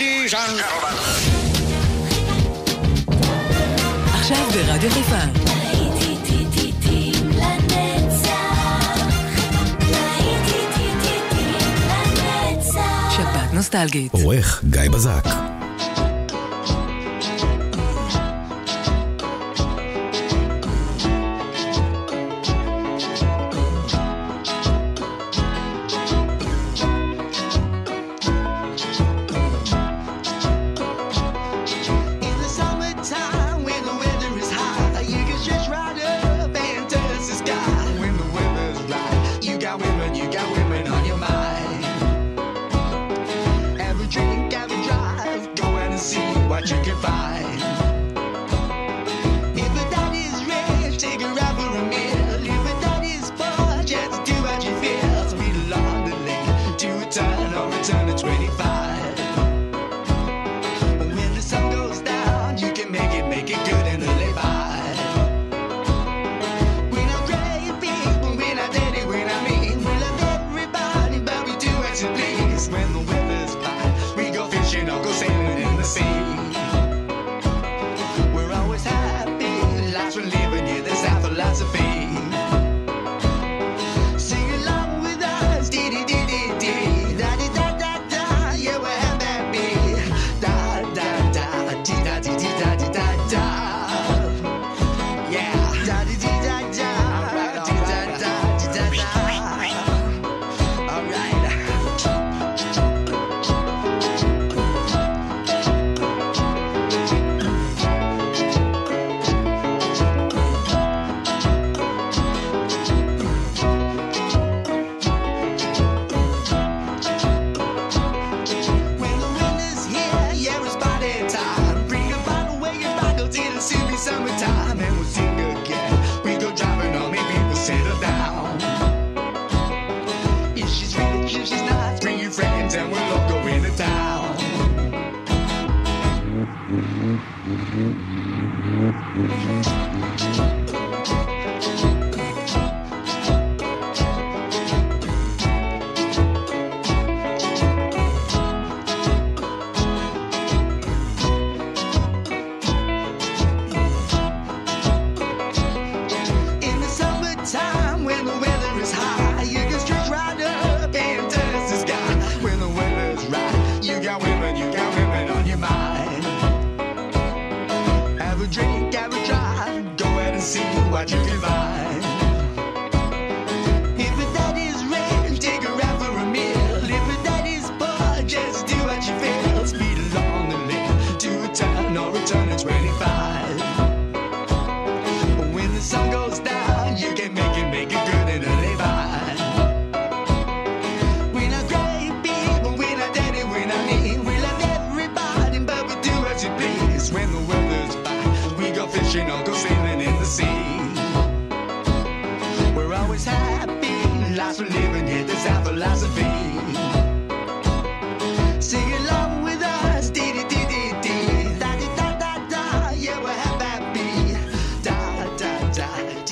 ladies and gentlemen. ברדיו חיפה. נוסטלגית. עורך גיא בזק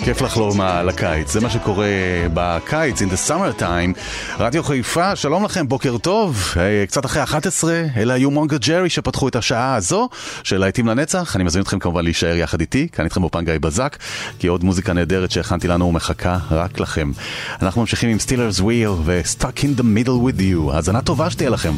כיף לחלום על הקיץ, זה מה שקורה בקיץ, in the summer time. רדיו חיפה, שלום לכם, בוקר טוב. קצת אחרי 11, אלה היו מונגה ג'רי שפתחו את השעה הזו של להיטים לנצח. אני מזמין אתכם כמובן להישאר יחד איתי, כאן איתכם באופן גיא בזק, כי עוד מוזיקה נהדרת שהכנתי לנו מחכה רק לכם. אנחנו ממשיכים עם סטילרס וויר ו-Stuck in the middle with you. האזנה טובה שתהיה לכם.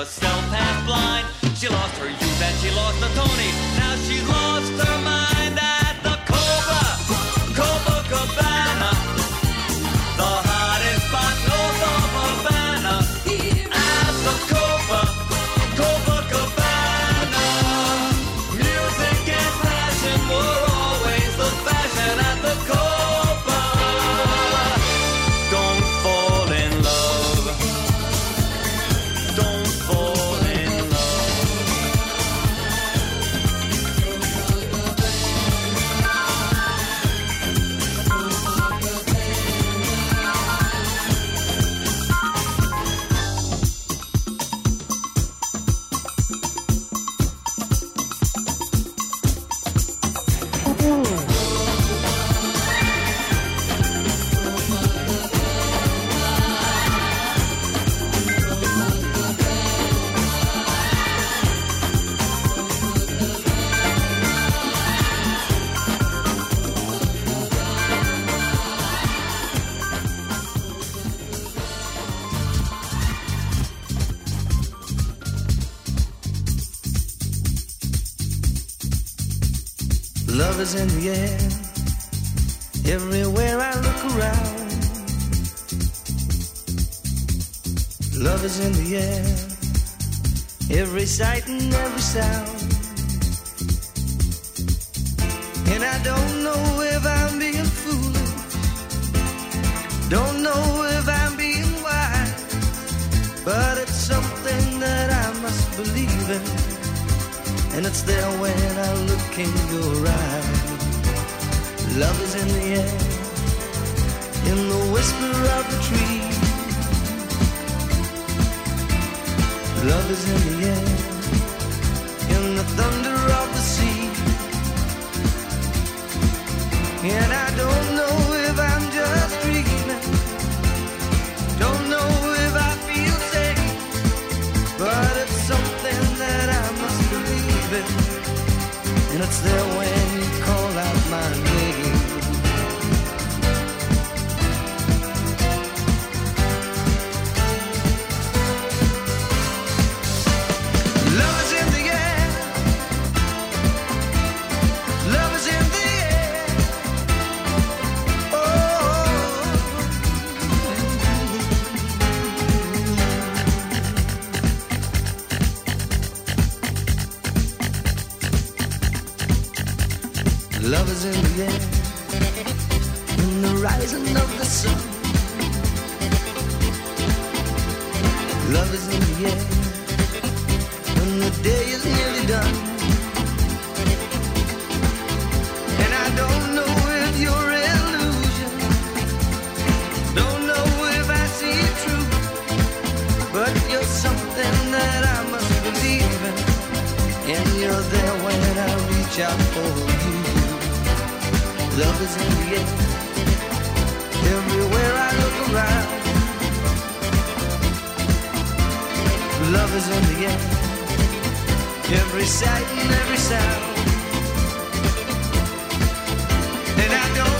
herself half blind. She lost her youth and she lost the Tony. Now she lost her. sight and every sound. And I don't know if I'm being foolish, don't know if I'm being wise, but it's something that I must believe in, and it's there when I look in your eyes. Love is in the air, in the whisper of the tree. Love is in the air the thunder of the sea. And I don't know if I'm just dreaming. Don't know if I feel safe. But it's something that I must believe in. And it's there when. love is in the air. Every sight and every sound. And I don't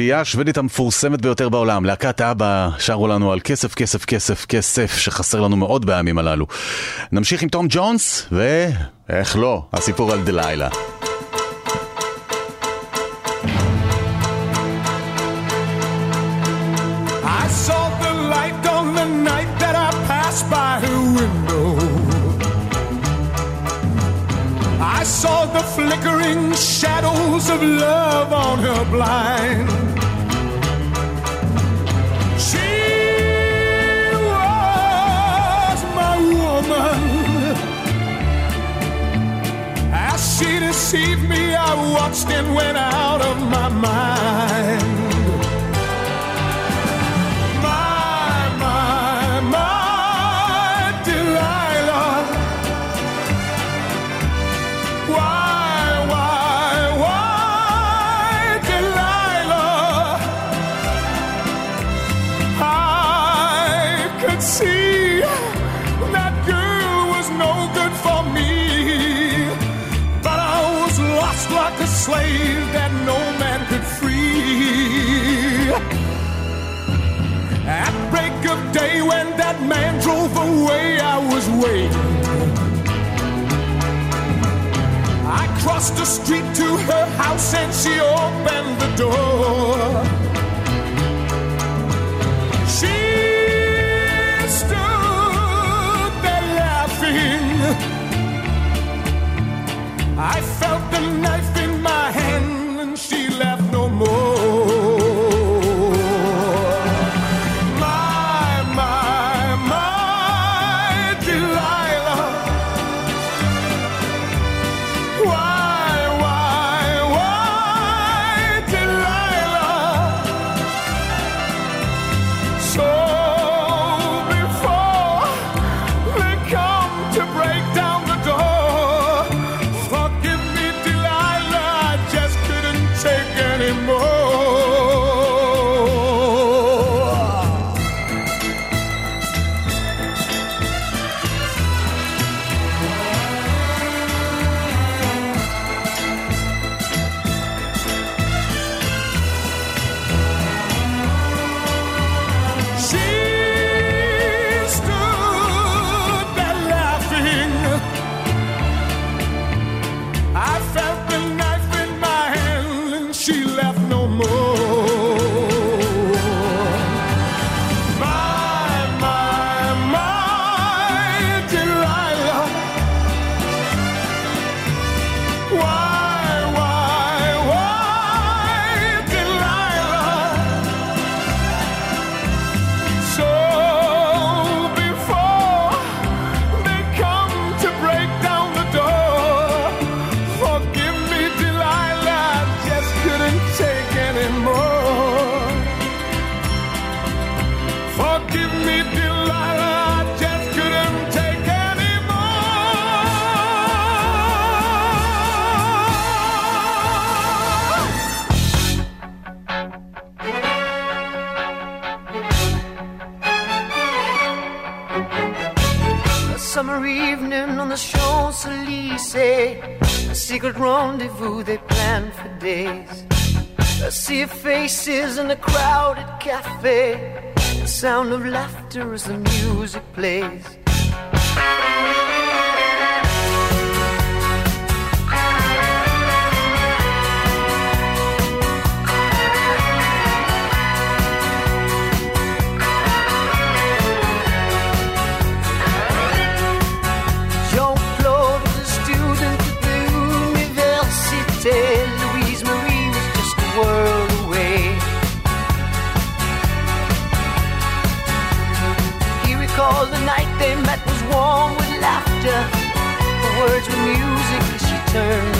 הרביעייה השוודית המפורסמת ביותר בעולם, להקת אבא, שרו לנו על כסף, כסף, כסף, כסף, שחסר לנו מאוד בימים הללו. נמשיך עם תום ג'ונס, ואיך לא, הסיפור על דלילה. Saw the flickering shadows of love on her blind. Watched went out of my mind. My, my, my Delilah. Why, why, why, Delilah? I could see slave that no man could free. At break of day, when that man drove away, I was waiting. I crossed the street to her house and she opened the door. I felt the knife in my cafe, the sound of laughter as the music plays. Words were music as she turned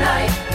at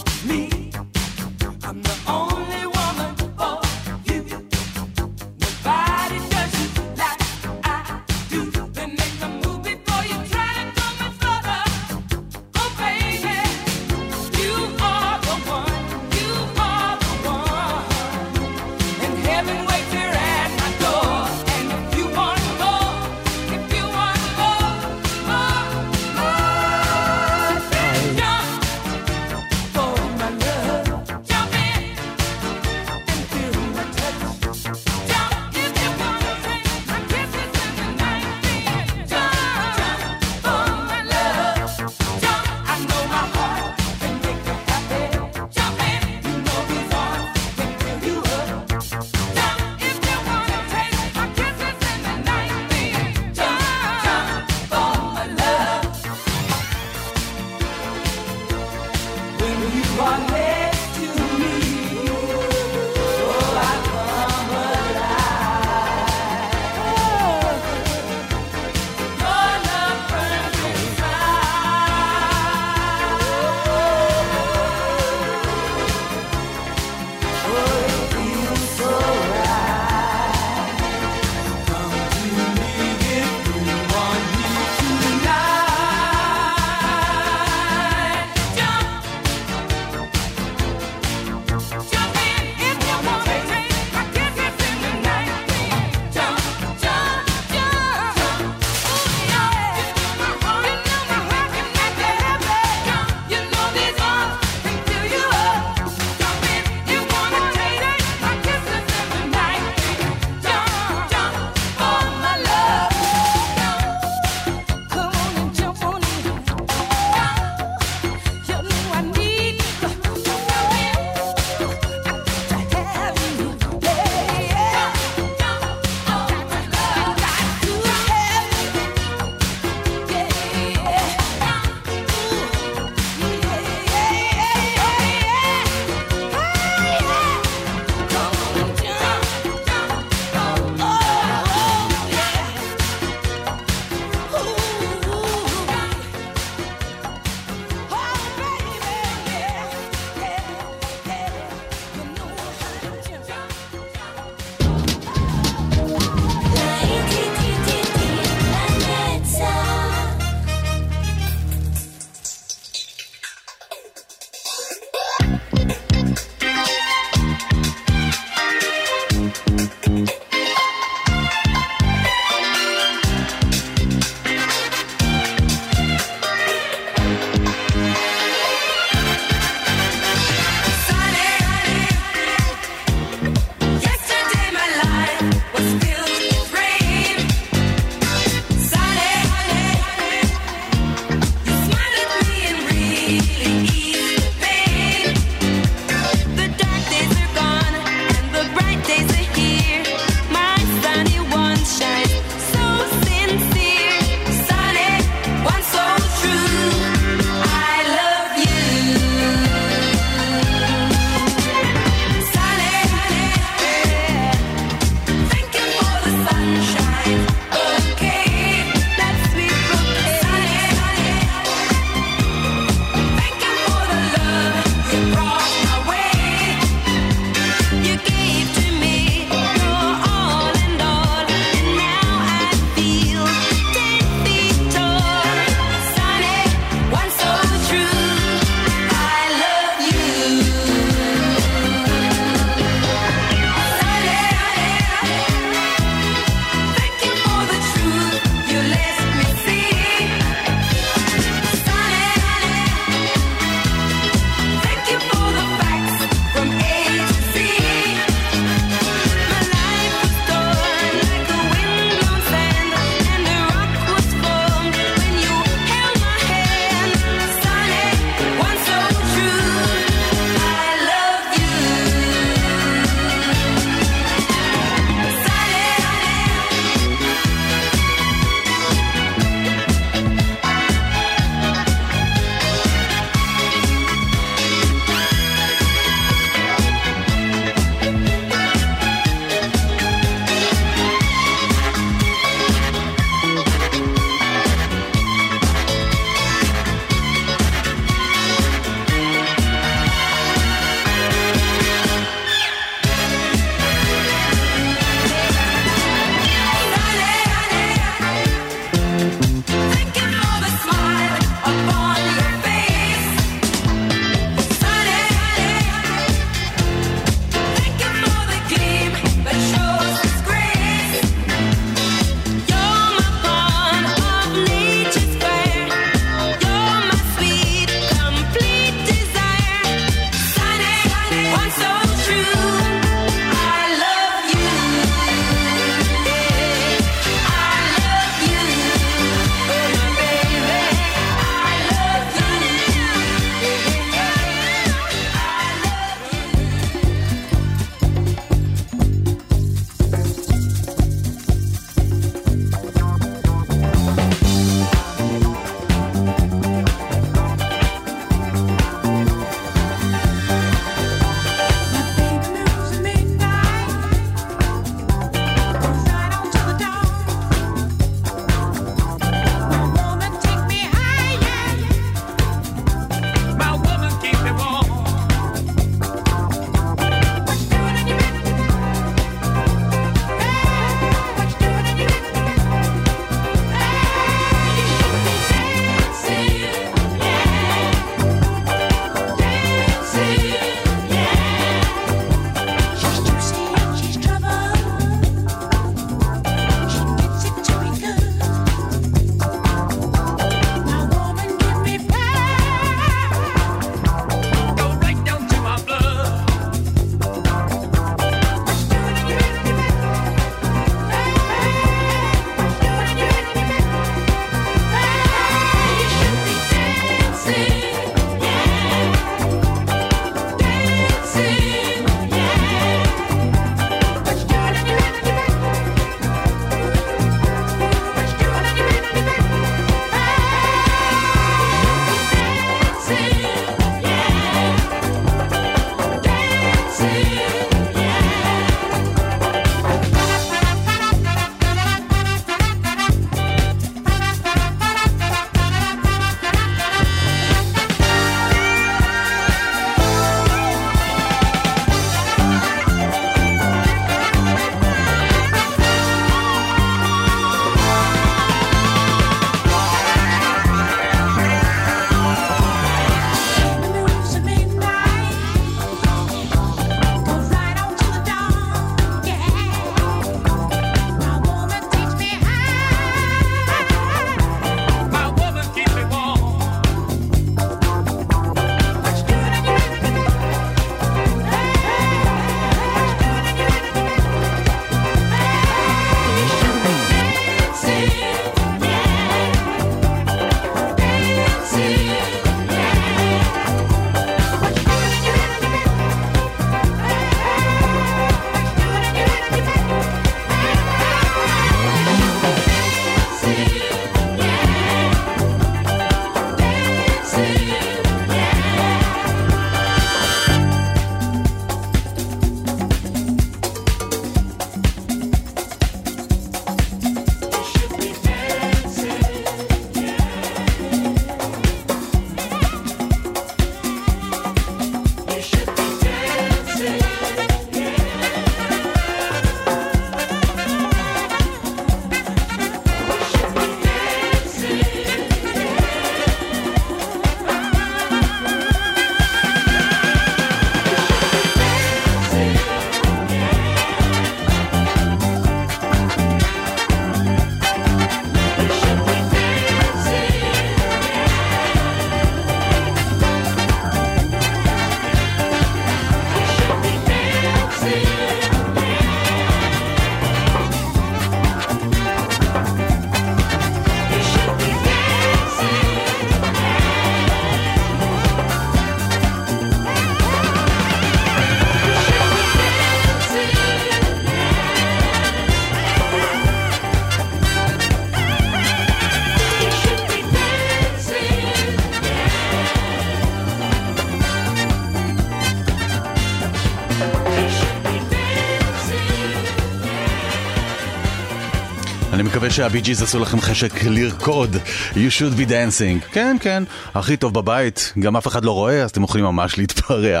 מקווה שהבי ג'יז עשו לכם חשק לרקוד. You should be dancing. כן, כן, הכי טוב בבית, גם אף אחד לא רואה, אז אתם יכולים ממש להתפרע.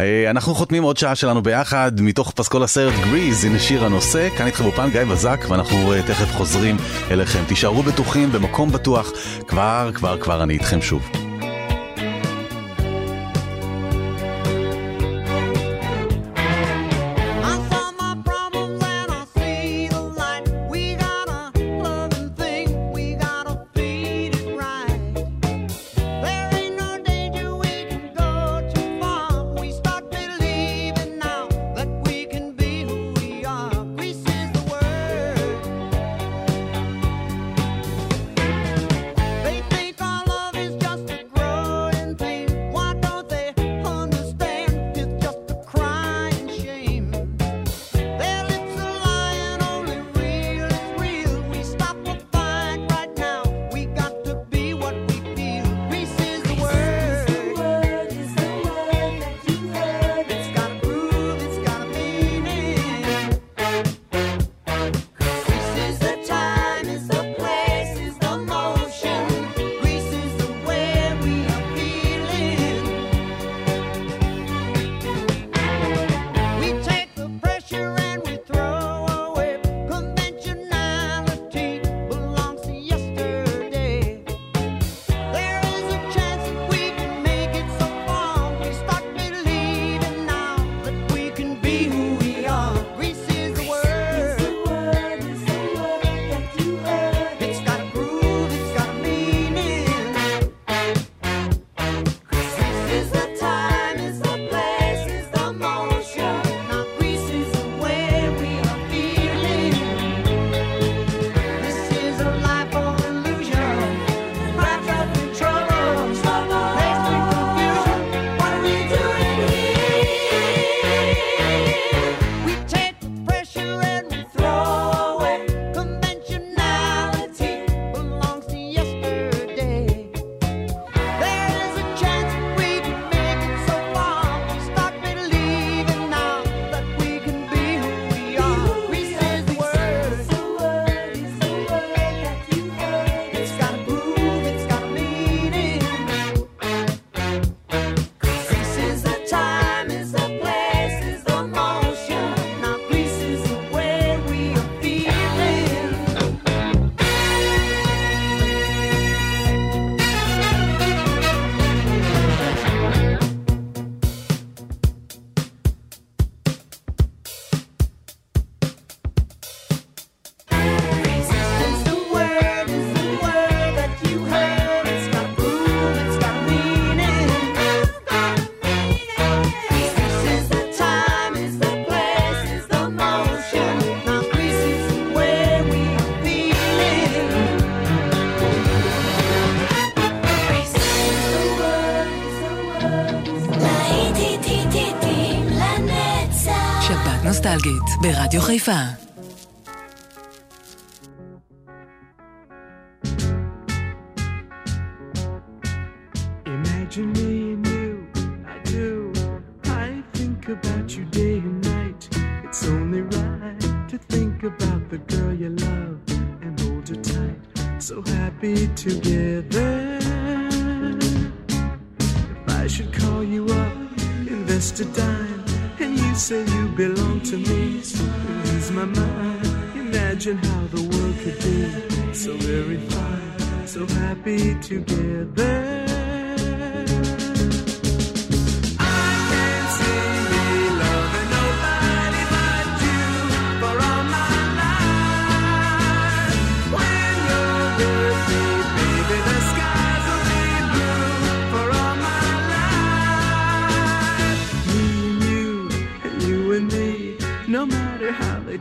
אה, אנחנו חותמים עוד שעה שלנו ביחד, מתוך פסקול הסרט גריז, הנה שיר הנושא. כאן איתכם אופן גיא בזק, ואנחנו אה, תכף חוזרים אליכם. תישארו בטוחים, במקום בטוח. כבר, כבר, כבר אני איתכם שוב. ברדיו חיפה. Imagine me and you, I do. I think about you day and night. It's only right to think about the girl you love and hold her tight. So happy together. If I should call you up, invest a dime say you belong to me. Lose my mind, imagine how the world could be so very fine, so happy together.